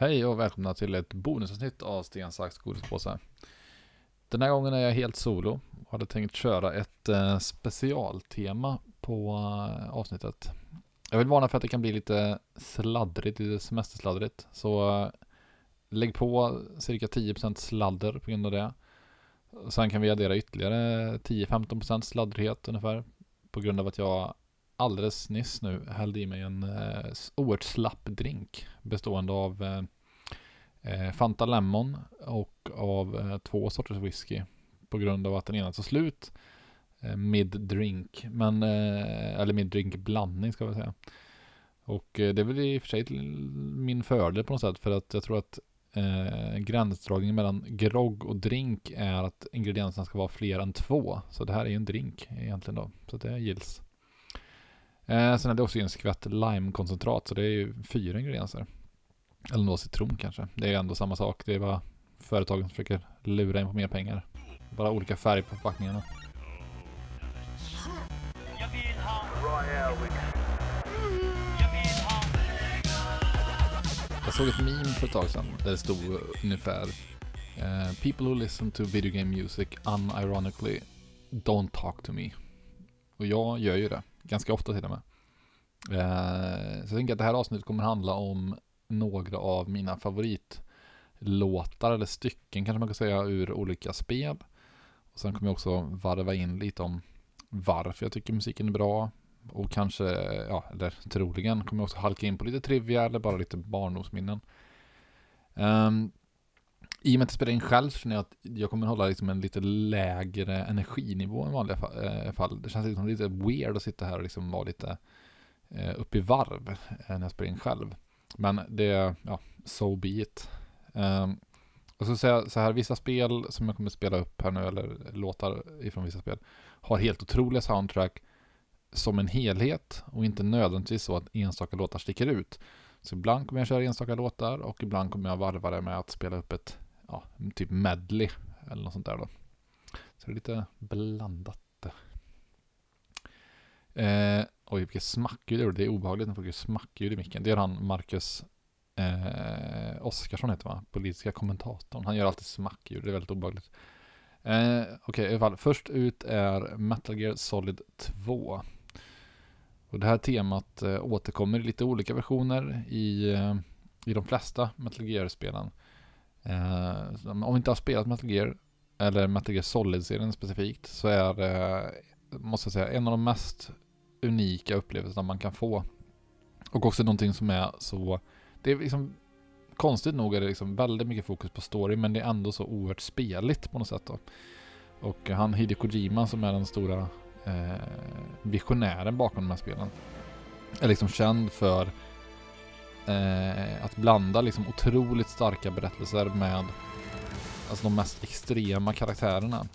Hej och välkomna till ett bonusavsnitt av Sten, sax, godispåse. Den här gången är jag helt solo och hade tänkt köra ett eh, specialtema på eh, avsnittet. Jag vill varna för att det kan bli lite sladdrigt, lite semestersladdrigt. Så eh, lägg på cirka 10% sladder på grund av det. Sen kan vi addera ytterligare 10-15% sladdrighet ungefär. På grund av att jag alldeles nyss nu hällde i mig en eh, oerhört slapp drink bestående av eh, eh, Fanta Lemon och av eh, två sorters whisky på grund av att den ena tog slut eh, mid drink, men eh, eller mid drink blandning ska vi säga. Och eh, det är väl i och för sig min fördel på något sätt för att jag tror att eh, gränsdragningen mellan grogg och drink är att ingredienserna ska vara fler än två. Så det här är ju en drink egentligen då, så det gills. Eh, sen är det också en skvätt limekoncentrat, så det är ju fyra ingredienser. Eller något citron kanske. Det är ändå samma sak. Det är bara företagen som försöker lura in på mer pengar. Bara olika färg på förpackningarna. Jag såg ett meme för ett tag sedan där det stod ungefär eh, People who listen to video game music unironically don't talk to me. Och jag gör ju det. Ganska ofta till och med. Eh, så jag tänker att det här avsnittet kommer handla om några av mina favoritlåtar eller stycken kanske man kan säga ur olika spel. Och sen kommer jag också varva in lite om varför jag tycker musiken är bra. Och kanske, ja, eller troligen kommer jag också halka in på lite trivia eller bara lite barndomsminnen. Um, i och med att jag spelar in själv så känner jag att jag kommer hålla liksom en lite lägre energinivå än vanliga eh, fall. Det känns liksom lite weird att sitta här och liksom vara lite eh, upp i varv eh, när jag spelar in själv. Men det, ja, so be it. Um, och så säger jag så här, vissa spel som jag kommer spela upp här nu, eller låtar ifrån vissa spel, har helt otroliga soundtrack som en helhet och inte nödvändigtvis så att enstaka låtar sticker ut. Så ibland kommer jag köra enstaka låtar och ibland kommer jag varva det med att spela upp ett, ja, typ medley eller något sånt där då. Så det är lite blandat. Eh, oj, vilket smackljud det gjorde. Det är obehagligt när folk gör smackljud i micken. Det gör han Marcus eh, Oskarsson heter va? Politiska kommentatorn. Han gör alltid smackljud. Det är väldigt obehagligt. Eh, Okej, i alla fall. Först ut är Metal Gear Solid 2. Och det här temat eh, återkommer i lite olika versioner i, eh, i de flesta Metal Gear-spelen. Eh, om vi inte har spelat Metal Gear, eller Metal Gear Solid-serien specifikt, så är det, måste jag säga, en av de mest unika upplevelserna man kan få. Och också någonting som är så, det är liksom konstigt nog är det liksom väldigt mycket fokus på story, men det är ändå så oerhört speligt på något sätt då. Och han Hideo Kojima som är den stora eh, visionären bakom de här spelen. Är liksom känd för eh, att blanda liksom otroligt starka berättelser med alltså de mest extrema karaktärerna.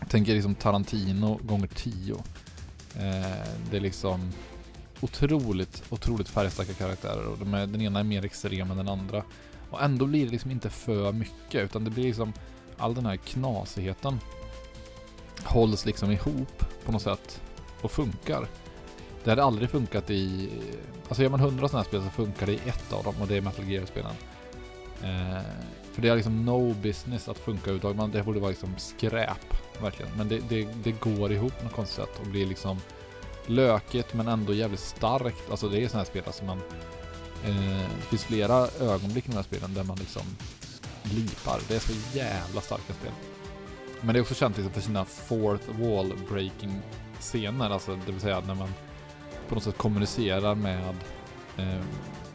Jag tänker liksom Tarantino gånger tio. Eh, det är liksom otroligt, otroligt färgstarka karaktärer och de är, den ena är mer extrem än den andra. Och ändå blir det liksom inte för mycket utan det blir liksom all den här knasigheten hålls liksom ihop på något sätt och funkar. Det hade aldrig funkat i... Alltså gör man hundra sådana här spel så funkar det i ett av dem och det är Metal Gear-spelen. Eh, för det är liksom no business att funka överhuvudtaget. Man- Det borde vara liksom skräp, verkligen. Men det, det, det går ihop på något konstigt sätt och blir liksom lökigt men ändå jävligt starkt. Alltså det är sådana här spel som man... Eh, det finns flera ögonblick i de här spelen där man liksom lipar. Det är så jävla starka spel. Men det är också känt liksom för sina fourth wall breaking scener, alltså det vill säga när man på något sätt kommunicerar med eh,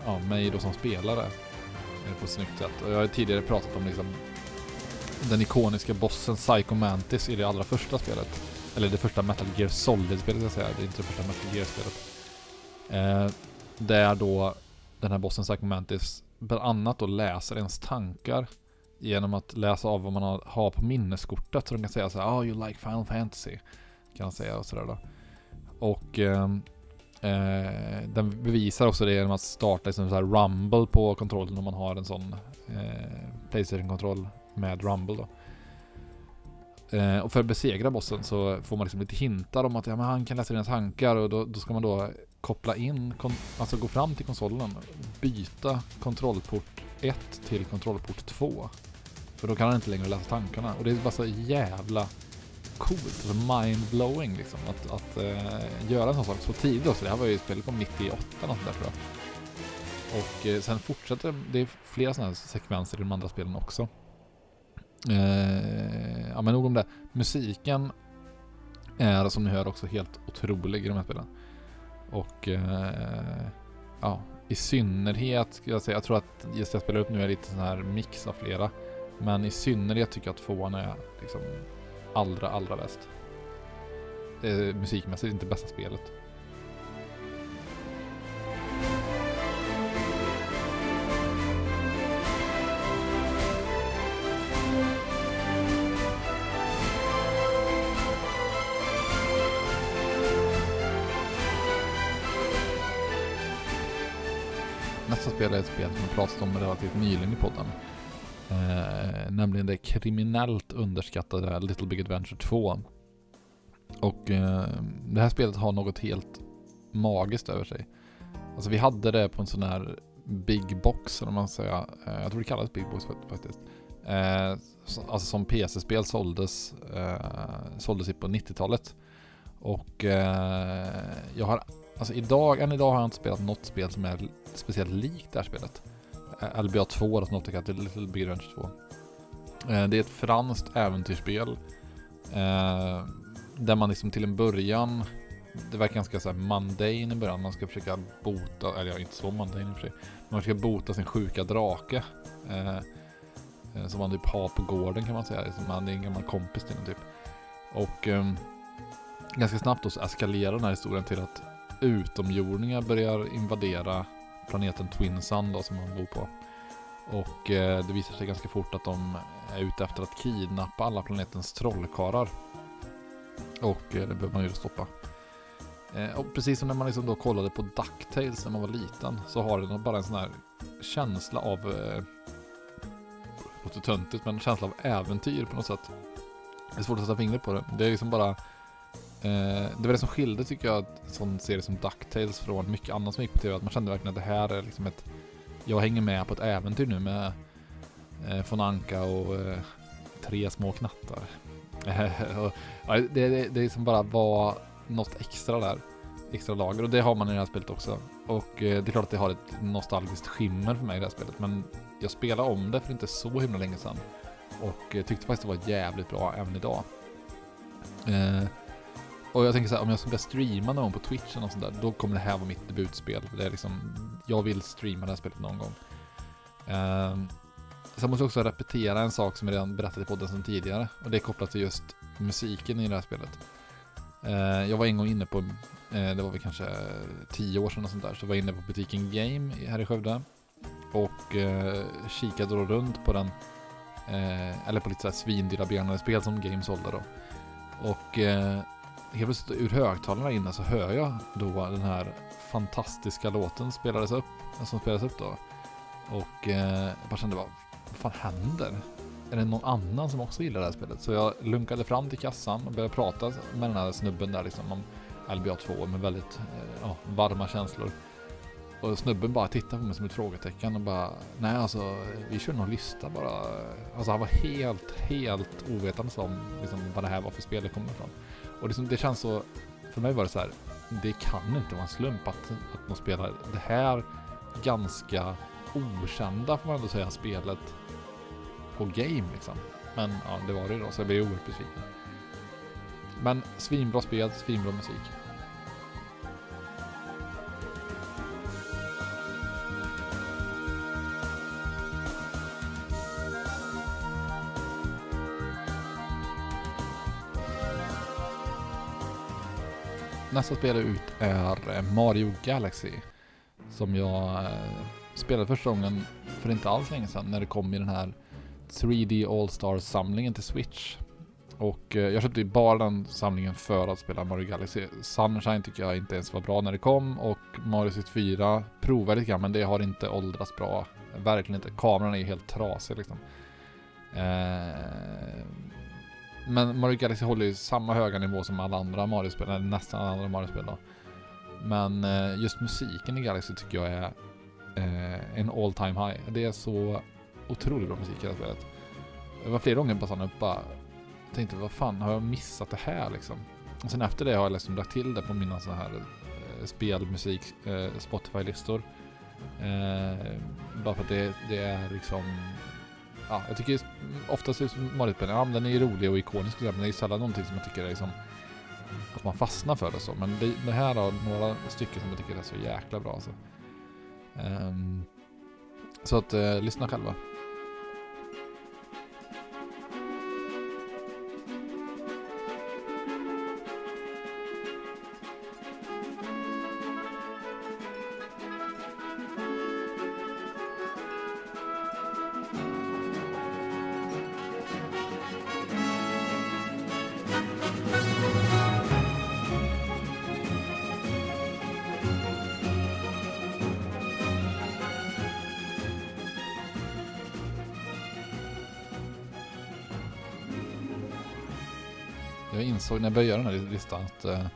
ja, mig då som spelare eh, på ett snyggt sätt. Och jag har tidigare pratat om liksom den ikoniska bossen Psycho Mantis i det allra första spelet. Eller det första Metal Gear Solid-spelet ska jag säga, det är inte det första Metal Gear-spelet. Eh, där då den här bossen Psycho Mantis bland annat då läser ens tankar genom att läsa av vad man har, på minneskortet. Så de kan säga så här, oh you like Final Fantasy. Kan han säga och sådär då. Och ehm, eh, den bevisar också det genom att starta liksom så här rumble på kontrollen om man har en sån eh, Playstation-kontroll med rumble då. Eh, och för att besegra bossen så får man liksom lite hintar om att ja, men han kan läsa dina tankar och då, då ska man då koppla in, alltså gå fram till konsolen, byta kontrollport 1 till kontrollport 2. För då kan han inte längre läsa tankarna. Och det är bara så jävla coolt, alltså mind-blowing liksom. Att, att eh, göra en sån sak så tidigt också. Det här var ju spelet kom 98 eller något där tror jag. Och eh, sen fortsätter det är flera sådana här sekvenser i de andra spelen också. Eh, ja men nog om det. Musiken är som ni hör också helt otrolig i de här spelen. Och eh, ja, i synnerhet skulle jag säga, jag tror att just det jag spelar upp nu är lite sån här mix av flera. Men i synnerhet tycker jag att tvåan är liksom allra, allra bäst. Eh, musikmässigt inte bästa spelet. Nästa spel är ett spel som jag pratat om relativt nyligen i podden. Eh, nämligen det kriminellt underskattade Little Big Adventure 2. Och eh, det här spelet har något helt magiskt över sig. Alltså vi hade det på en sån här Big Box, eller man säger. Eh, jag tror det kallades Big Box faktiskt. Eh, alltså som PC-spel såldes, eh, såldes på 90-talet. Och eh, jag har, alltså idag, än idag har jag inte spelat något spel som är speciellt likt det här spelet. Eh, LBA 2 som återkallar till Little Big Adventure 2. Eh, det är ett franskt äventyrsspel. Eh, där man liksom till en början, det verkar ganska såhär mundane i början, man ska försöka bota, eller ja, inte så mundane i och för sig. Man ska bota sin sjuka drake. Som man typ har på gården kan man säga, som är en gammal kompis till den typ. Och ganska snabbt då så eskalerar den här historien till att utomjordingar börjar invadera planeten Twin Sun då som han bor på. Och eh, det visar sig ganska fort att de är ute efter att kidnappa alla planetens trollkarlar. Och eh, det behöver man ju stoppa. Eh, och precis som när man liksom då kollade på DuckTales när man var liten så har den bara en sån här känsla av, eh, låter töntigt, men en känsla av äventyr på något sätt. Det är svårt att sätta fingret på det. Det är liksom bara Eh, det var det som skilde tycker jag, en sån serie som Ducktails från mycket annat som gick på TV. Att man kände verkligen att det här är liksom ett... Jag hänger med på ett äventyr nu med eh, von Anka och eh, tre små knattar. Eh, och, ja, det, det, det liksom bara var något extra där. Extra lager och det har man i det här spelet också. Och eh, det är klart att det har ett nostalgiskt skimmer för mig i det här spelet. Men jag spelade om det för inte så himla länge sedan. Och eh, tyckte faktiskt det var jävligt bra även idag. Eh, och jag tänker så här, om jag ska börja streama någon på Twitch eller något sånt där, då kommer det här vara mitt debutspel. Det är liksom, jag vill streama det här spelet någon gång. Uh, sen måste jag också repetera en sak som jag redan berättat i podden sedan tidigare. Och det är kopplat till just musiken i det här spelet. Uh, jag var en gång inne på, uh, det var väl kanske tio år sedan och sånt där, så var jag inne på butiken Game här i Skövde. Och uh, kikade då runt på den, eh, eller på lite sådär svindyra benade spel som Game sålde då. Och helt plötsligt ur högtalarna inne så hör jag då den här fantastiska låten spelades upp, som spelades upp då. Och eh, jag bara kände bara, vad fan händer? Är det någon annan som också gillar det här spelet? Så jag lunkade fram till kassan och började prata med den här snubben där liksom om LBA 2 med väldigt eh, varma känslor. Och snubben bara tittade på mig som ett frågetecken och bara Nej alltså vi kör någon lista bara. Alltså han var helt, helt ovetande om liksom, vad det här var för spel det kom ifrån. Och liksom, det känns så, för mig var det så här, det kan inte vara en slump att, att de spelar det här ganska okända får man ändå säga spelet på game liksom. Men ja, det var det då, så jag blev oerhört besviken. Men svinbra spel, svinbra musik. Nästa spel ut är eh, Mario Galaxy. Som jag eh, spelade första gången för inte alls länge sedan när det kom i den här 3D All-Stars-samlingen till Switch. Och eh, jag köpte ju bara den samlingen för att spela Mario Galaxy. Sunshine tycker jag inte ens var bra när det kom och Mario 64 provade lite grann men det har inte åldrats bra. Verkligen inte. Kameran är helt trasig liksom. Eh, men Mario Galaxy håller ju samma höga nivå som alla andra Mario-spel, eller nästan alla andra Mario-spel då. Men eh, just musiken i Galaxy tycker jag är eh, en all time high. Det är så otroligt bra musik i det här spelet. Det var flera gånger jag stannade upp och bara tänkte vad fan har jag missat det här liksom? Och sen efter det har jag liksom lagt till det på mina så här eh, spelmusik eh, Spotify-listor. Eh, bara för att det, det är liksom Ja, jag tycker oftast är Mario-spelen, ja den är ju rolig och ikonisk men det är sällan någonting som jag tycker är liksom att man fastnar för det så. Men det, det här har några stycken som jag tycker är så jäkla bra alltså. Um, så att uh, lyssna själva. Listan att eh,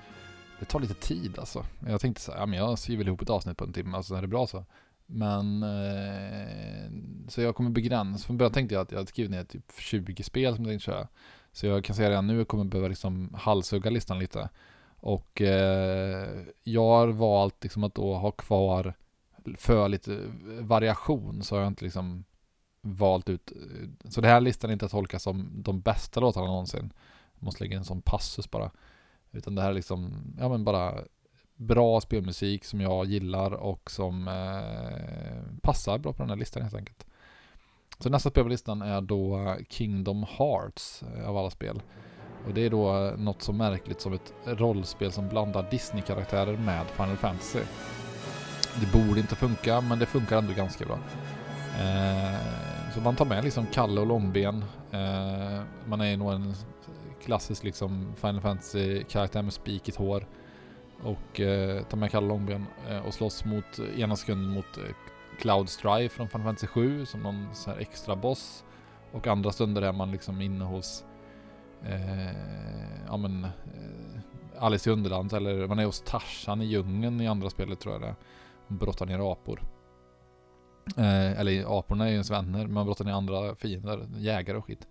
det tar lite tid alltså. Jag tänkte så här, ja men jag skriver ihop ett avsnitt på en timme, alltså är det bra så. Men, eh, så jag kommer begränsa. Från början tänkte jag att jag hade skrivit ner typ 20 spel som jag tänkte köra. Så jag kan säga redan nu, jag kommer behöva liksom halshugga listan lite. Och eh, jag har valt liksom att då ha kvar, för lite variation, så har jag inte liksom valt ut. Eh, så det här listan är inte att tolka som de bästa låtarna någonsin. Jag måste lägga in en sån passus bara. Utan det här är liksom, ja men bara bra spelmusik som jag gillar och som eh, passar bra på den här listan helt enkelt. Så nästa spel på listan är då Kingdom Hearts eh, av alla spel. Och det är då eh, något så märkligt som ett rollspel som blandar Disney-karaktärer med Final Fantasy. Det borde inte funka, men det funkar ändå ganska bra. Eh, så man tar med liksom Kalle och Långben. Eh, man är nog en klassisk liksom Final Fantasy-karaktär med spikigt hår. Och eh, tar med Kalle Långben eh, och slåss mot, ena sekunden mot eh, Cloud Strife från Final Fantasy 7 som någon så här extra boss. Och andra stunder är man liksom inne hos eh, ja men eh, Alice i Underlandet eller man är hos Tarzan i djungeln i andra spelet tror jag det är. Brottar ner apor. Eh, eller aporna är ju ens vänner, man brottar ner andra fiender, jägare och skit.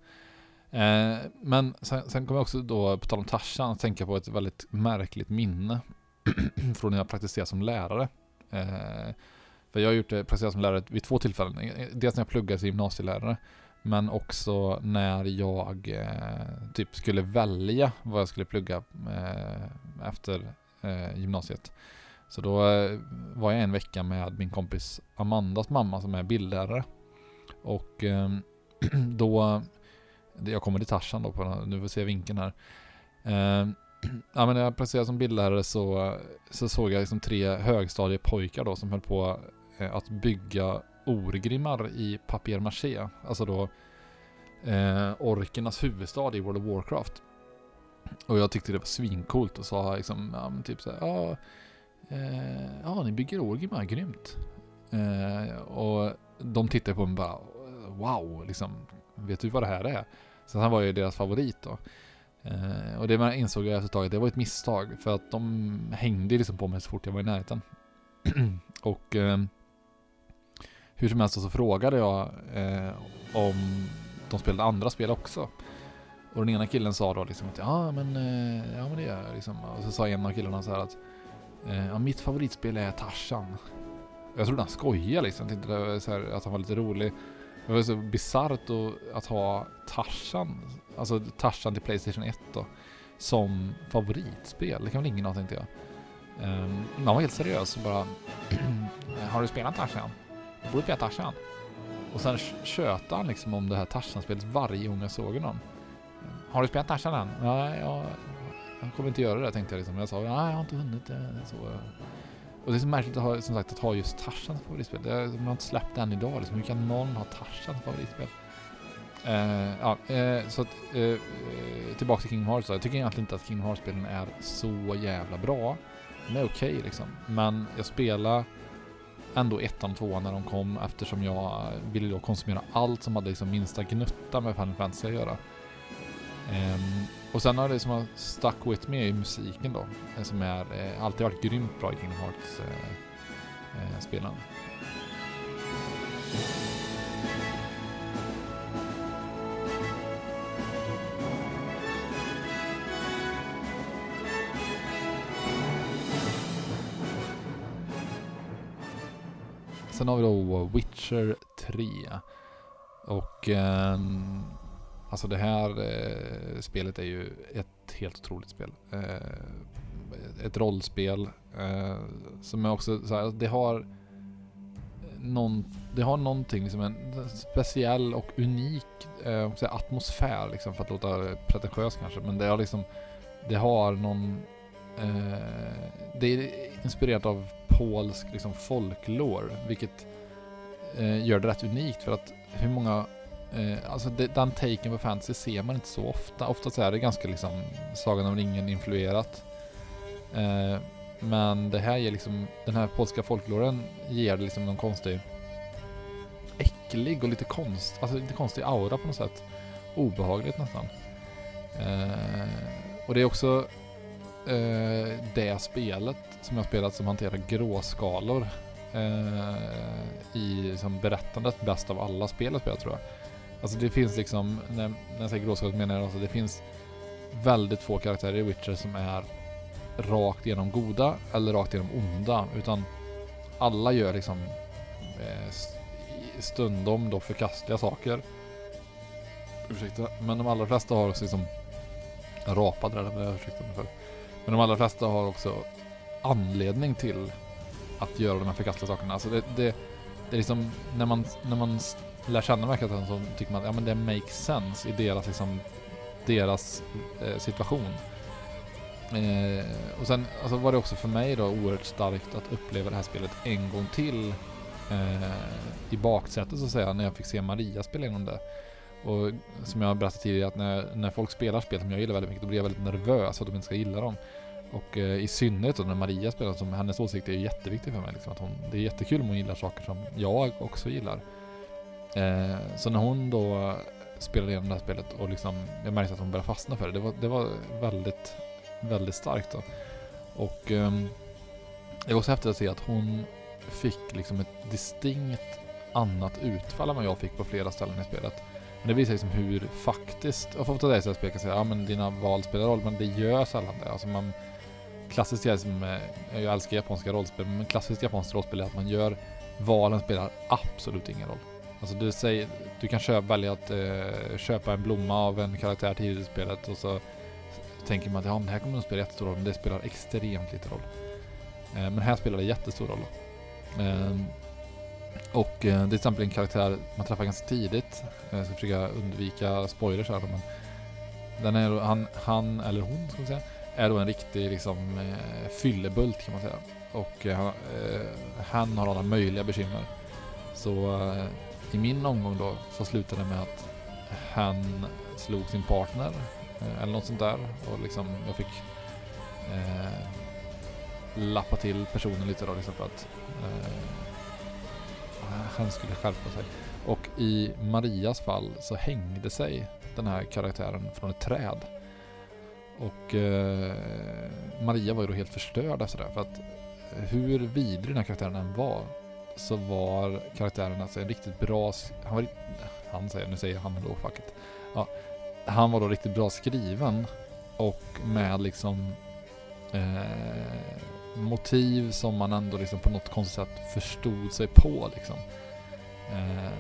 Eh, men sen, sen kommer jag också då, på tal om Tarzan, att tänka på ett väldigt märkligt minne från när jag praktiserade som lärare. Eh, för jag har gjort det, praktiserat som lärare vid två tillfällen. Eh, dels när jag pluggade till gymnasielärare, men också när jag eh, typ skulle välja vad jag skulle plugga eh, efter eh, gymnasiet. Så då eh, var jag en vecka med min kompis Amandas mamma som är bildlärare. Och eh, då, jag kommer till Tarzan då, på, nu får vi se vinkeln här. Eh, ja, men när jag placerade som bildlärare så, så såg jag liksom tre högstadiepojkar då som höll på eh, att bygga orgrimmar i papier-maché. Alltså då eh, orkernas huvudstad i World of Warcraft. Och jag tyckte det var svincoolt och sa liksom, ja men typ såhär, ja, eh, ja ni bygger orgrimmar, grymt. Eh, och de tittade på mig bara, wow, liksom, vet du vad det här är? Så han var ju deras favorit då. Eh, och det man insåg jag efter ett tag att det var ett misstag för att de hängde liksom på mig så fort jag var i närheten. och eh, hur som helst så frågade jag eh, om de spelade andra spel också. Och den ena killen sa då liksom att ja men, eh, ja, men det gör jag liksom. Och så sa en av killarna så här att eh, ja, mitt favoritspel är Tarzan. Jag trodde han skojade liksom. Jag tänkte så här, att han var lite rolig. Det var så bisarrt att ha Tarzan, alltså Tarzan till Playstation 1 då, som favoritspel. Det kan väl ingen ha tänkte jag. Ehm, um, man var helt seriös och bara Har du spelat Tarzan? Du borde spela Tarzan. Och sen tjötade han liksom om det här Tarzan-spelet varje gång jag såg honom. Har du spelat Tarzan än? Nej, jag, jag kommer inte göra det tänkte jag liksom. Jag sa nej, jag har inte hunnit det. Så. Och det är så märkligt att ha, som sagt, att ha just Tarzan som favoritspel. Det, man har inte släppt den idag liksom. Hur kan någon ha Tarzan som favoritspel? Uh, ja, uh, så att, uh, tillbaka till Kingdom Hearts då. Jag tycker egentligen inte att Kingdom Hearts-spelen är så jävla bra. De är okej okay, liksom. Men jag spelar ändå ettan och tvåan när de kom eftersom jag ville då konsumera allt som hade liksom minsta gnutta med Final Fantasy att göra. Um, och sen har det som har stuck with me i musiken då, eh, som är eh, alltid varit grymt bra i Kingdom Hearts eh, eh, spelande. Sen har vi då Witcher 3. Och ehm, alltså det här eh, spelet är ju ett helt otroligt spel. Eh, ett rollspel eh, som är också så här, det har någon, det har någonting liksom en speciell och unik eh, säga, atmosfär liksom för att låta pretentiös kanske. Men det har liksom, det har någon, eh, det är inspirerat av polsk liksom folklore, vilket eh, gör det rätt unikt för att hur många eh, alltså det, den taken på fantasy ser man inte så ofta. Oftast är det ganska liksom Sagan om ringen influerat. Eh, men det här ger liksom, den här polska folkloren ger det liksom någon konstig äcklig och lite konst, alltså lite konstig aura på något sätt. Obehagligt nästan. Eh, och det är också eh, det spelet som jag spelat som hanterar gråskalor eh, i som berättandet bäst av alla spel jag spelat tror jag. Alltså det finns liksom, när, när jag säger gråskalet menar jag alltså det finns väldigt få karaktärer i Witcher som är rakt igenom goda eller rakt igenom onda. Utan alla gör liksom eh, stundom då förkastliga saker. Ursäkta, men de allra flesta har också liksom jag rapade där, men jag ursäkta mig för. Men de allra flesta har också anledning till att göra de här förkastliga sakerna. Alltså det, det, det är liksom, när man, när man lär känna verkligheten så tycker man att ja, men det makes sense i deras, liksom, deras eh, situation. Eh, och sen alltså var det också för mig då oerhört starkt att uppleva det här spelet en gång till eh, i baksätet så att säga, när jag fick se Maria spela igenom det. Och som jag berättade tidigare, att när, när folk spelar spel som jag gillar väldigt mycket, då blir jag väldigt nervös att de inte ska gilla dem. Och eh, i synnerhet då när Maria spelar, som hennes åsikt är ju jätteviktig för mig. Liksom, att hon, det är jättekul om hon gillar saker som jag också gillar. Eh, så när hon då spelade igenom det här spelet och liksom, jag märkte att hon började fastna för det. Det var, det var väldigt, väldigt starkt då. Och eh, det var också häftigt att se att hon fick liksom ett distinkt annat utfall än vad jag fick på flera ställen i spelet. Men det visar liksom hur faktiskt, och för att ta dig som spel kan säga, ja men dina val spelar roll, men det gör sällan det. Alltså man, klassiskt är som, eh, jag älskar japanska rollspel, men klassiskt japanskt rollspel är att man gör, valen spelar absolut ingen roll. Alltså du säger, du kan köpa, välja att eh, köpa en blomma av en karaktär tidigt i spelet och så tänker man att ja, men det här kommer att spela jättestor roll, men det spelar extremt lite roll. Eh, men här spelar det jättestor roll. Ehm, eh, och det är till exempel en karaktär man träffar ganska tidigt. Eh, Jag ska försöka undvika spoilers här men den är, han, han eller hon ska man säga, är då en riktig liksom eh, fyllebult kan man säga. Och eh, han eh, har alla möjliga bekymmer. Så i min omgång då så slutade det med att han slog sin partner eh, eller något sånt där och liksom jag fick eh, lappa till personen lite då liksom för att eh, han skulle skärpa sig. Och i Marias fall så hängde sig den här karaktären från ett träd. Och eh, Maria var ju då helt förstörd efter det. För att hur vidrig den här karaktären än var så var karaktären alltså en riktigt bra... Han var Han säger, nu säger han då facket. Ja, han var då riktigt bra skriven och med liksom eh, motiv som man ändå liksom på något konstigt sätt förstod sig på liksom. Eh,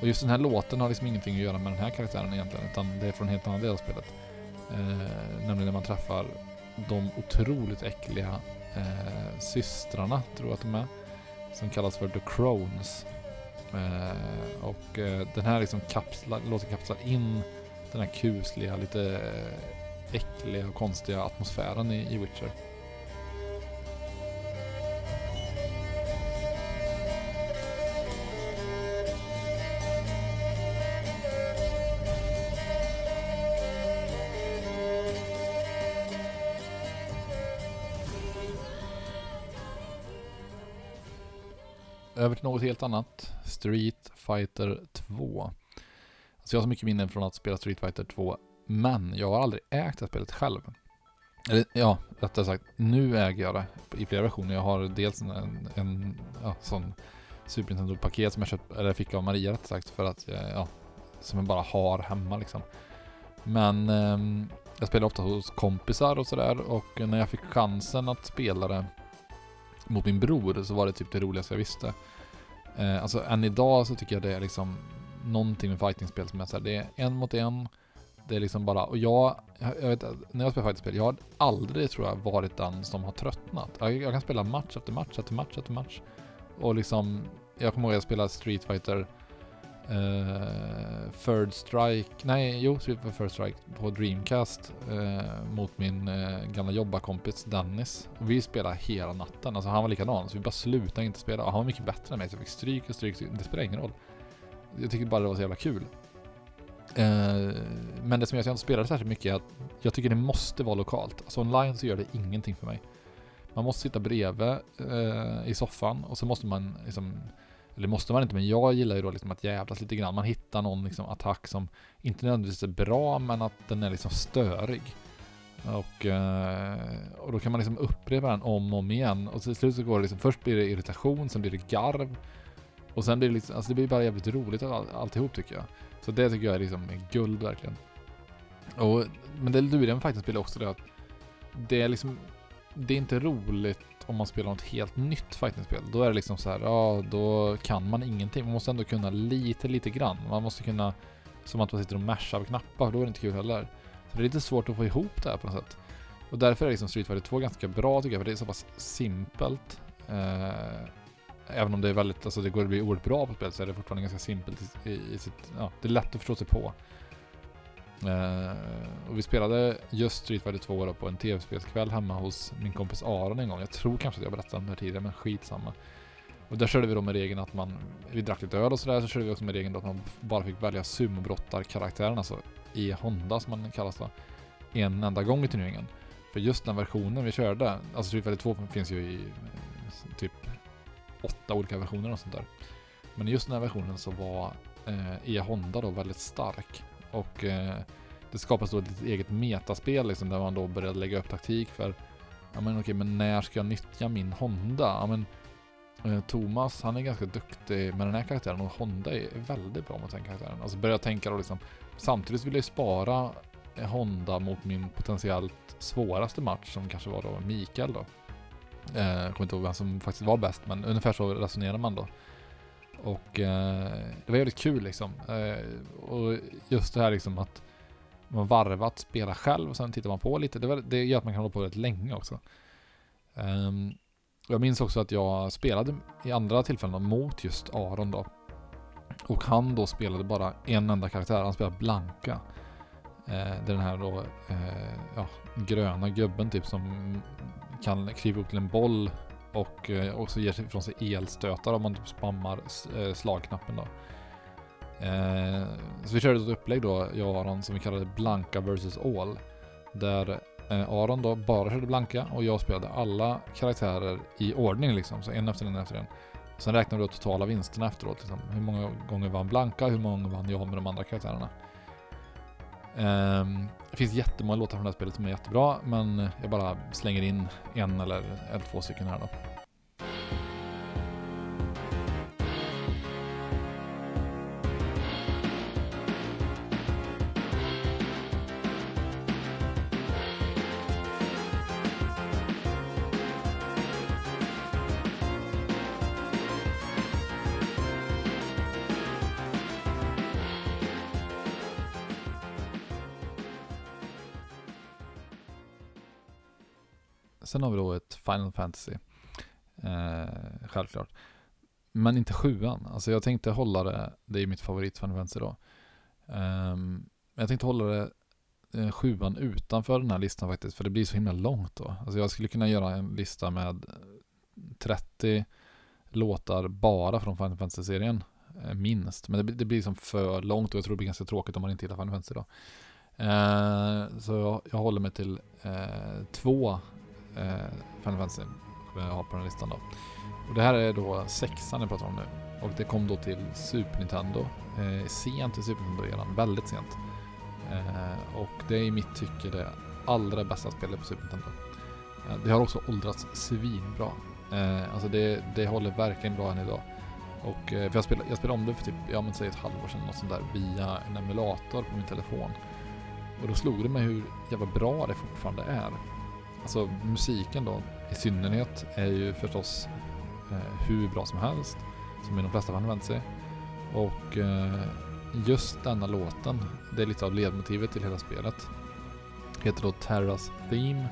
och just den här låten har liksom ingenting att göra med den här karaktären egentligen, utan det är från en helt annan del av spelet. Eh, nämligen när man träffar de otroligt äckliga eh, systrarna, tror jag att de är, som kallas för The Crones. Eh, och eh, den här liksom kapslar, låten kapslar in den här kusliga, lite eh, äckliga och konstiga atmosfären i, i Witcher. Över till något helt annat. Street Fighter 2. Alltså jag har så mycket minnen från att spela Street Fighter 2, men jag har aldrig ägt det här spelet själv. Eller ja, rättare sagt, nu äger jag det i flera versioner. Jag har dels en, en ja, sån Super Nintendo-paket som jag köpt, eller fick av Maria rättare sagt för att, eh, ja, som jag bara har hemma liksom. Men eh, jag spelar ofta hos kompisar och sådär och när jag fick chansen att spela det mot min bror så var det typ det roligaste jag visste. Eh, alltså än idag så tycker jag det är liksom någonting med fightingspel som är såhär, det är en mot en. Det är liksom bara, och jag, jag vet när jag spelar fightingspel, jag har aldrig tror jag varit den som har tröttnat. Jag, jag kan spela match efter match efter match efter match. Och liksom, jag kommer ihåg att jag spelade Street Fighter Uh, Third Strike, nej jo, Street Fighter Third Strike på Dreamcast uh, mot min uh, gamla jobbarkompis Dennis. Och vi spelade hela natten, alltså han var likadan, så vi bara slutade inte spela. Och han var mycket bättre än mig, så jag fick stryk och stryk, det spelar ingen roll. Jag tyckte bara det var så jävla kul. Uh, men det som gör att jag inte spelade särskilt mycket är att jag tycker det måste vara lokalt. Alltså online så gör det ingenting för mig. Man måste sitta bredvid i soffan och så måste man liksom eller måste man inte, men jag gillar ju då liksom att jävlas lite grann. Man hittar någon liksom attack som inte nödvändigtvis är bra, men att den är liksom störig. Och, eh, och då kan man liksom upprepa den om och om igen. Och till slut så går det liksom, först blir det irritation, sen blir det garv. Och sen blir det liksom, alltså det blir bara jävligt roligt all, alltihop tycker jag. Så det tycker jag är liksom guld verkligen. Och, men det luriga med fighting-spel är också det att det är liksom, det är inte roligt om man spelar något helt nytt fightingspel. Då är det liksom så här, ja då kan man ingenting. Man måste ändå kunna lite, lite grann. Man måste kunna, som att man sitter och mashar knappar, då är det inte kul heller. Så det är lite svårt att få ihop det här på något sätt. Och därför är liksom Street Fighter 2 ganska bra tycker jag, för det är så pass simpelt. Eh, även om det är väldigt, alltså det går att bli oerhört bra på spelet så är det fortfarande ganska simpelt i, i sitt, ja, det är lätt att förstå sig på. Eh, och vi spelade just Street Fighter 2 då på en tv-spelskväll hemma hos min kompis Aron en gång. Jag tror kanske att jag berättade om det här tidigare, men skitsamma. Och där körde vi då med regeln att man, vi drack lite öl och sådär, så körde vi också med regeln då att man bara fick välja sumobrottarkaraktären, alltså i Honda som man kallas då, en enda gång i turneringen. För just den versionen vi körde, alltså Street Fighter 2 finns ju i typ åtta olika versioner och sånt där. Men i just den här versionen så var eh, e Honda då väldigt stark. Och eh, det skapas då ett eget metaspel liksom, där man då började lägga upp taktik för Ja men okej, men när ska jag nyttja min Honda? Ja men eh, Thomas, han är ganska duktig med den här karaktären och Honda är väldigt bra mot den karaktären. Alltså börja tänka då liksom Samtidigt vill jag ju spara Honda mot min potentiellt svåraste match som kanske var då Mikael då. Eh, jag kommer inte ihåg vem som faktiskt var bäst, men ungefär så resonerar man då. Och eh, det var jävligt kul liksom. Eh, och just det här liksom att man varvat spela själv och sen tittar man på lite. Det, var, det gör att man kan hålla på rätt länge också. Um, jag minns också att jag spelade i andra tillfällen mot just Aron då. Och han då spelade bara en enda karaktär. Han spelade Blanka. Eh, det är den här då eh, ja, gröna gubben typ som kan kliva upp till en boll och eh, också ger ifrån sig elstötar om man typ spammar eh, slagknappen då. Eh, så vi körde ett upplägg då, jag och Aron, som vi kallade Blanka vs All. Där Aron då bara körde Blanka och jag spelade alla karaktärer i ordning liksom, så en efter en efter en. Sen räknade vi då totala vinsterna efteråt. Liksom. Hur många gånger vann Blanka, hur många gånger vann jag med de andra karaktärerna. Um, det finns jättemånga låtar från det här spelet som är jättebra, men jag bara slänger in en eller, eller två stycken här då. Sen har vi då ett Final Fantasy. Eh, självklart. Men inte sjuan. Alltså jag tänkte hålla det, det är mitt favorit Final Fantasy då. Um, jag tänkte hålla det eh, sjuan utanför den här listan faktiskt, för det blir så himla långt då. Alltså jag skulle kunna göra en lista med eh, 30 låtar bara från Final Fantasy-serien. Eh, minst. Men det, det blir som för långt och jag tror det blir ganska tråkigt om man inte gillar Final Fantasy då. Eh, så jag, jag håller mig till eh, två eh, Final Fantasy som jag har på den här listan då. Och det här är då sexan jag pratar om nu. Och det kom då till Super Nintendo. Eh, sent i Super Nintendo-eran, väldigt sent. Eh, och det är i mitt tycke det allra bästa spelet på Super Nintendo. Eh, det har också åldrats svinbra. Eh, alltså det, det håller verkligen bra än idag. Och, eh, för jag spelade, jag spelade om det för typ, ja men säg ett halvår sedan, något sånt där, via en emulator på min telefon. Och då slog det mig hur jävla bra det fortfarande är. Alltså musiken då, i synnerhet, är ju förstås eh, hur bra som helst, som i de flesta fall använt sig. Och eh, just denna låten, det är lite av ledmotivet till hela spelet. Heter då Terras Theme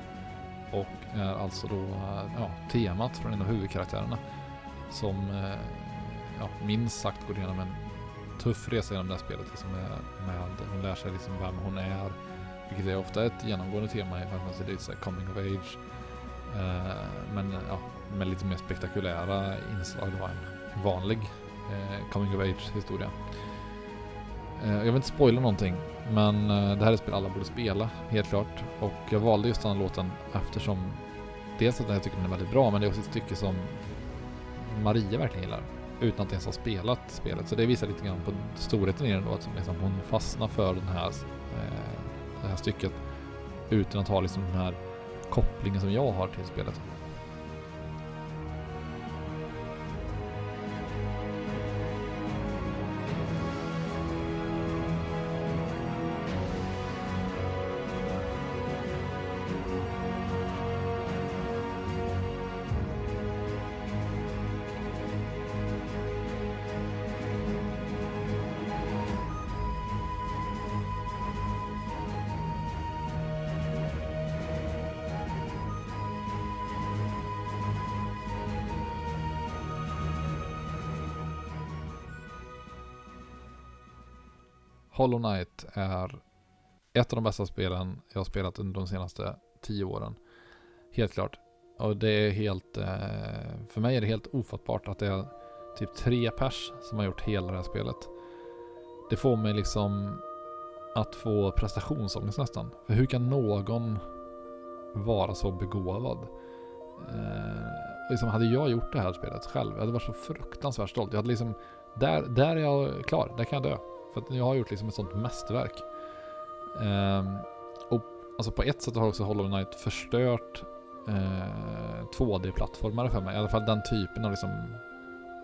och är alltså då eh, ja, temat från en av huvudkaraktärerna. Som eh, ja, minst sagt går igenom en tuff resa genom det här spelet. Liksom med, med, hon lär sig liksom vem hon är. Vilket är ofta ett genomgående tema i Final Fantasy. Det är så här coming of age. Eh, men ja, med lite mer spektakulära inslag då än vanlig eh, coming of age historia. Eh, jag vill inte spoila någonting, men det här är ett spel alla borde spela, helt klart. Och jag valde just den här låten eftersom dels att jag tycker den är väldigt bra, men det är också ett stycke som Maria verkligen gillar. Utan att ens ha spelat spelet. Så det visar lite grann på storheten i den då, att liksom hon fastnar för den här, eh, det här stycket utan att ha liksom den här kopplingen som jag har till spelet. Hollow Knight är ett av de bästa spelen jag har spelat under de senaste tio åren. Helt klart. Och det är helt, eh, för mig är det helt ofattbart att det är typ tre pers som har gjort hela det här spelet. Det får mig liksom att få prestationsångest nästan. För hur kan någon vara så begåvad? Eh, liksom hade jag gjort det här spelet själv, jag hade varit så fruktansvärt stolt. Jag hade liksom, där, där är jag klar, där kan jag dö. För att jag har gjort liksom ett sånt mästerverk. Um, och alltså på ett sätt har också Hollow Knight förstört eh, uh, 2D-plattformar för mig. I alla fall den typen av liksom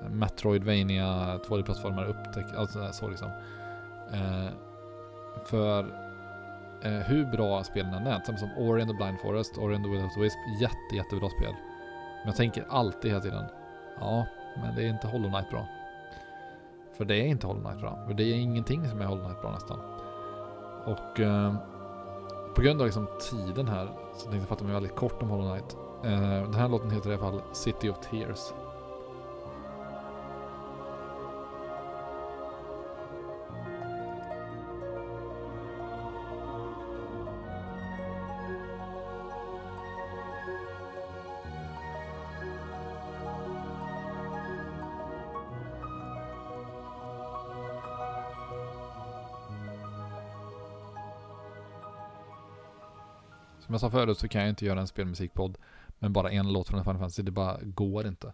Metroidvania 2D-plattformar upptäckt, alltså eh, så liksom. Uh, för uh, hur bra spelen än är, till som Ori and the Blind Forest, Ori and the Will of the Wisp, jätte, jättebra spel. Men jag tänker alltid hela tiden, ja, men det är inte Hollow Knight bra. För det är inte Hollow Knight bra. För det är ingenting som är Hollow Knight bra nästan. Och eh, på grund av liksom tiden här så tänkte jag fatta mig väldigt kort om Hollow Knight. Eh, den här låten heter i alla fall City of Tears. Som jag sa förut så kan jag inte göra en spelmusikpodd med bara en låt från Final Fantasy. Det bara går inte.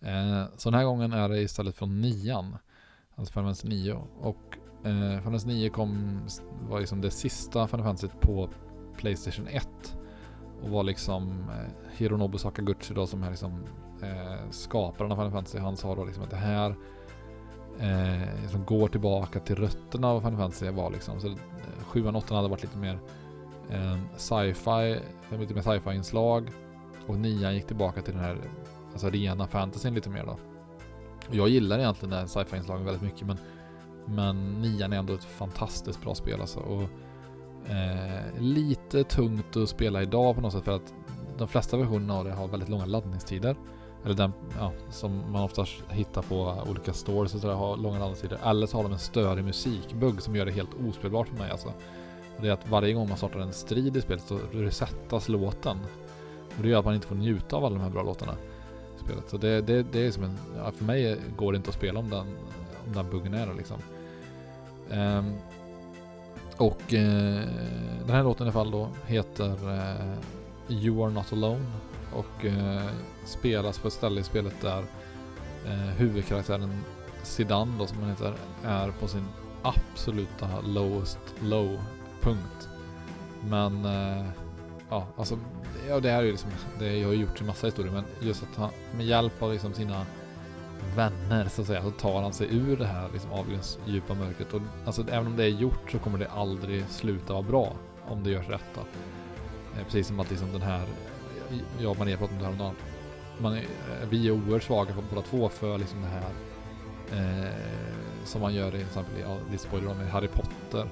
Eh, så den här gången är det istället från nian. Alltså Final Fantasy 9. Och eh, Final Fantasy 9 kom, var liksom det sista Final Fantasy på Playstation 1. Och var liksom eh, Hironobu Sakaguchi då som är liksom eh, skaparen av Final Fantasy. Han sa då liksom att det här eh, liksom går tillbaka till rötterna av Final Fantasy var liksom. Så 7 och 8 hade varit lite mer Ehm, sci-fi, lite mer sci-fi-inslag. Och nian gick tillbaka till den här alltså rena fantasyn lite mer då. Jag gillar egentligen den här sci-fi-inslagen väldigt mycket men, men nian är ändå ett fantastiskt bra spel alltså. Och, eh, lite tungt att spela idag på något sätt för att de flesta versionerna av det har väldigt långa laddningstider. Eller den, ja, som man oftast hittar på olika stores och sådär, har långa laddningstider. Eller så har de en störig musikbugg som gör det helt ospelbart för mig alltså. Och det är att varje gång man startar en strid i spelet så resettas låten. Och det gör att man inte får njuta av alla de här bra låtarna i spelet. Så det, det, det är som en, ja, för mig går det inte att spela om den, om den buggen är det liksom. Um, och uh, den här låten i alla fall då heter uh, You Are Not Alone och uh, spelas på ett ställe i spelet där huvudkaraktären Sidan då som han heter är på sin absoluta lowest low punkt. Men eh, ja, alltså ja, det här är ju liksom, det har ju gjort i massa historier, men just att han med hjälp av liksom sina vänner så att säga, så tar han sig ur det här liksom avgrundsdjupa mörkret. Och alltså även om det är gjort så kommer det aldrig sluta vara bra om det görs rätt då. Eh, precis som att liksom den här, jag och Maria pratade om det häromdagen. Man är, eh, vi är oerhört svaga på båda två för liksom det här eh, som man gör i, till exempel i, ja, spoiler om, i Harry Potter.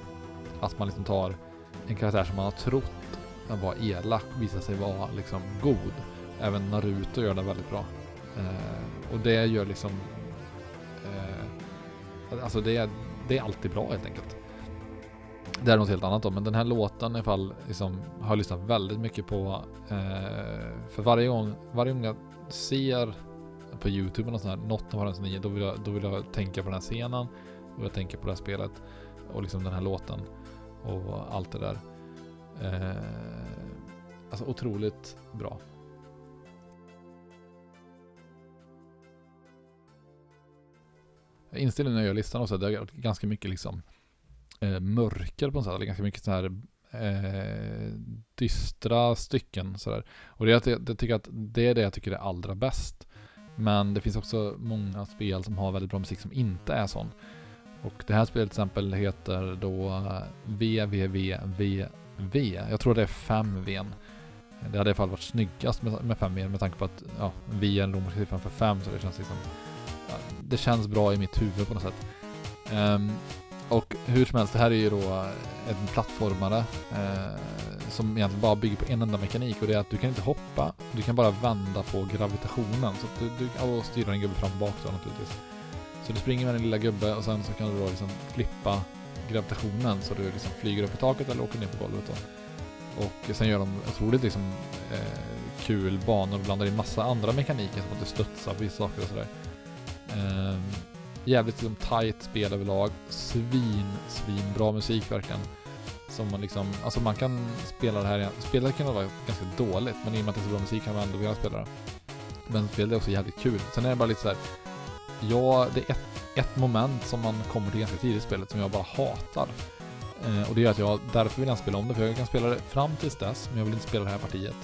Att man liksom tar en karaktär som man har trott var elak visar sig vara liksom god. Även Naruto gör det väldigt bra. Eh, och det gör liksom... Eh, alltså det är, det är alltid bra helt enkelt. Det är något helt annat då, men den här låten i alla fall liksom, har jag lyssnat väldigt mycket på. Eh, för varje gång, varje gång jag ser på Youtube eller sånt här, något av den då vill, jag, då vill jag tänka på den här scenen. Och jag tänker på det här spelet. Och liksom den här låten. Och allt det där. Eh, alltså otroligt bra. Inställningen när jag gör listan också, det är ganska mycket liksom eh, mörker på något sätt. Eller ganska mycket så här eh, dystra stycken sådär. Och det är jag, jag, tycker att det är det jag tycker är allra bäst. Men det finns också många spel som har väldigt bra musik som inte är sån. Och det här spelet till exempel heter då eh, VVVVV. Jag tror det är 5 V. Det hade i alla fall varit snyggast med 5 V med tanke på att ja, V är en romersk siffra för 5 så det känns liksom ja, Det känns bra i mitt huvud på något sätt. Um, och hur som helst, det här är ju då eh, en plattformare eh, som egentligen bara bygger på en enda mekanik och det är att du kan inte hoppa, du kan bara vända på gravitationen. Så att du, du och styra en gubbe fram och bak då naturligtvis. Så du springer med din lilla gubbe och sen så kan du då liksom flippa gravitationen så du liksom flyger upp i taket eller åker ner på golvet då. Och sen gör de otroligt liksom eh, kul banor och blandar in massa andra mekaniker som att du studsar på vissa saker och sådär. Eh, jävligt liksom tight spel överlag. Svin, svin bra musik verkligen. Som man liksom, alltså man kan spela det här, spelet kan vara ganska dåligt men i och med att det är så bra musik kan man ändå vilja spela det. Men spelet är också jävligt kul. Sen är det bara lite så här, ja, det är ett, ett moment som man kommer till ganska tidigt i spelet som jag bara hatar. Eh, och det gör att jag, därför vill jag spela om det, för jag kan spela det fram tills dess, men jag vill inte spela det här partiet.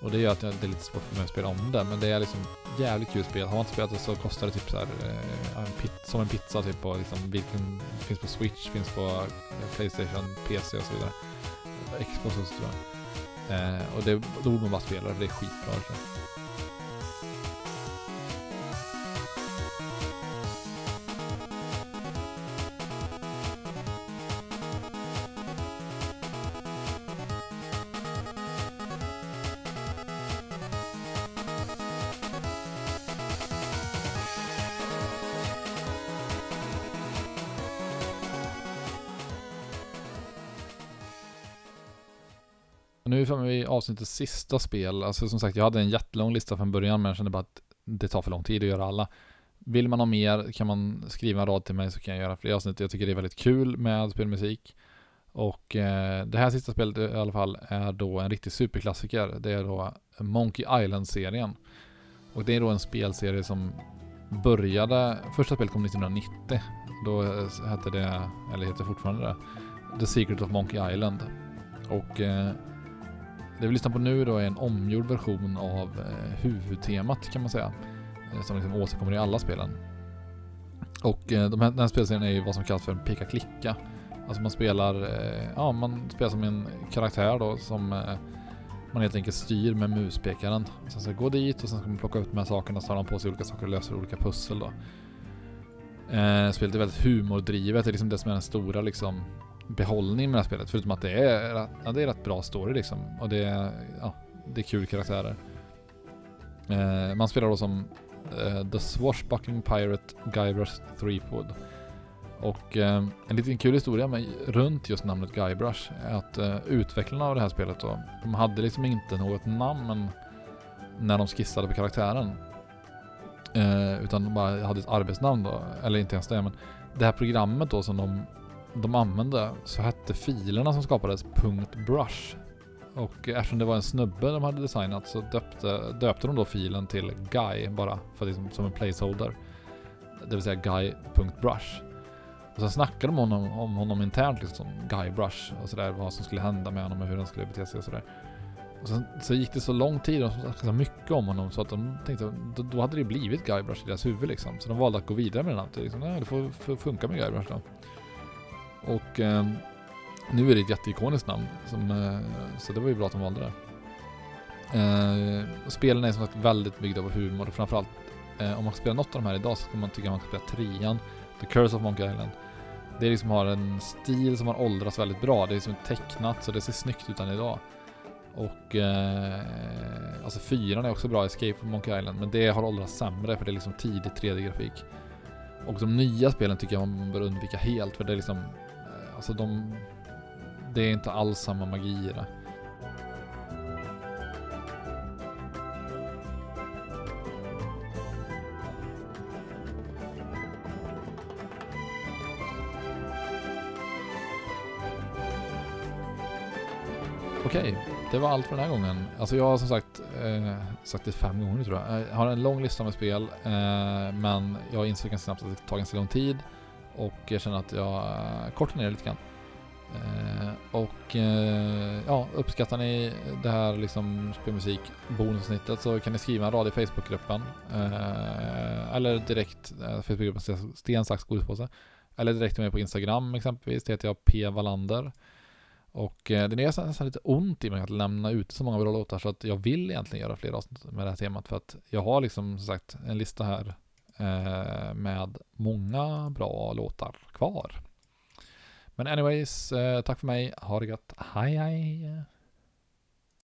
Och det gör att det är lite svårt för mig att spela om det, men det är liksom jävligt kul spel. Har man inte spelat det så kostar det typ så här, eh, en pit, som en pizza typ på liksom vilken, finns på Switch, finns på eh, Playstation, PC och så vidare. Xbox också tror jag. Eh, och det, då borde man bara spela det, för det är skitbra. Tror avsnittets sista spel. Alltså som sagt, jag hade en jättelång lista från början men jag kände bara att det tar för lång tid att göra alla. Vill man ha mer kan man skriva en rad till mig så kan jag göra fler avsnitt. Jag tycker det är väldigt kul med spelmusik. Och eh, det här sista spelet i alla fall är då en riktig superklassiker. Det är då Monkey Island-serien. Och det är då en spelserie som började, första spelet kom 1990. Då eh, hette det, eller heter fortfarande det, The Secret of Monkey Island. Och eh, det vi lyssnar på nu då är en omgjord version av eh, huvudtemat kan man säga. Eh, som liksom återkommer i alla spelen. Och eh, de här, den här spelserien är ju vad som kallas för en peka-klicka. Alltså man spelar, eh, ja man spelar som en karaktär då som eh, man helt enkelt styr med muspekaren. Sen ska gå dit och sen ska man plocka ut de här sakerna, så tar man på sig olika saker och löser olika pussel då. Eh, spelet är väldigt humordrivet, det är liksom det som är den stora liksom behållning med det här spelet. Förutom att det är, ja, det är rätt bra story liksom. Och det är, ja, det är kul karaktärer. Eh, man spelar då som eh, The Swashbuckling Pirate Guybrush Threepwood. Och eh, en liten kul historia med, runt just namnet Guybrush är att eh, utvecklarna av det här spelet då, de hade liksom inte något namn när de skissade på karaktären. Eh, utan de bara hade ett arbetsnamn då, eller inte ens det men det här programmet då som de de använde så hette filerna som skapades .brush. Och eftersom det var en snubbe de hade designat så döpte, döpte de då filen till Guy bara för liksom, som en placeholder. Det vill säga Guy.brush. Och sen snackade de om honom, om honom internt liksom, Guybrush och sådär, vad som skulle hända med honom och hur han skulle bete sig och sådär. Och sen, så gick det så lång tid och de snackade så mycket om honom så att de tänkte då, då hade det blivit Guy Brush i deras huvud liksom. Så de valde att gå vidare med den här, Liksom, nej, det får, får funka med Guy Brush då. Och eh, nu är det ett jätteikoniskt namn. Som, eh, så det var ju bra att de valde det. Eh, spelen är som sagt väldigt byggda på humor och framförallt eh, om man spelar något av de här idag så ska man tycka att man ska spela trean, The Curse of Monkey Island. Det liksom har en stil som har åldrats väldigt bra. Det är liksom tecknat så det ser snyggt ut än idag. Och eh, alltså fyran är också bra, Escape from Monkey Island, men det har åldrats sämre för det är liksom tidig 3D-grafik. Och de nya spelen tycker jag man bör undvika helt för det är liksom, alltså de, det är inte alls samma magi i det. Okej, det var allt för den här gången. Alltså jag har som sagt eh, sagt det fem gånger nu tror jag. Jag har en lång lista med spel, eh, men jag insåg ganska snabbt att det tar ganska lång tid och jag känner att jag eh, kortar ner det lite grann. Eh, och eh, ja, uppskattar ni det här liksom spelmusik bonusnittet så kan ni skriva en rad i Facebookgruppen. Eh, eller direkt, eh, Facebookgruppen Sten, sax, godispåse. Eller direkt med på Instagram exempelvis, det heter jag P. Wallander. Och eh, det är nästan lite ont i mig att lämna ut så många bra låtar så att jag vill egentligen göra fler avsnitt med det här temat för att jag har liksom som sagt en lista här eh, med många bra låtar kvar. Men anyways, eh, tack för mig. Ha det gött. Hej hej!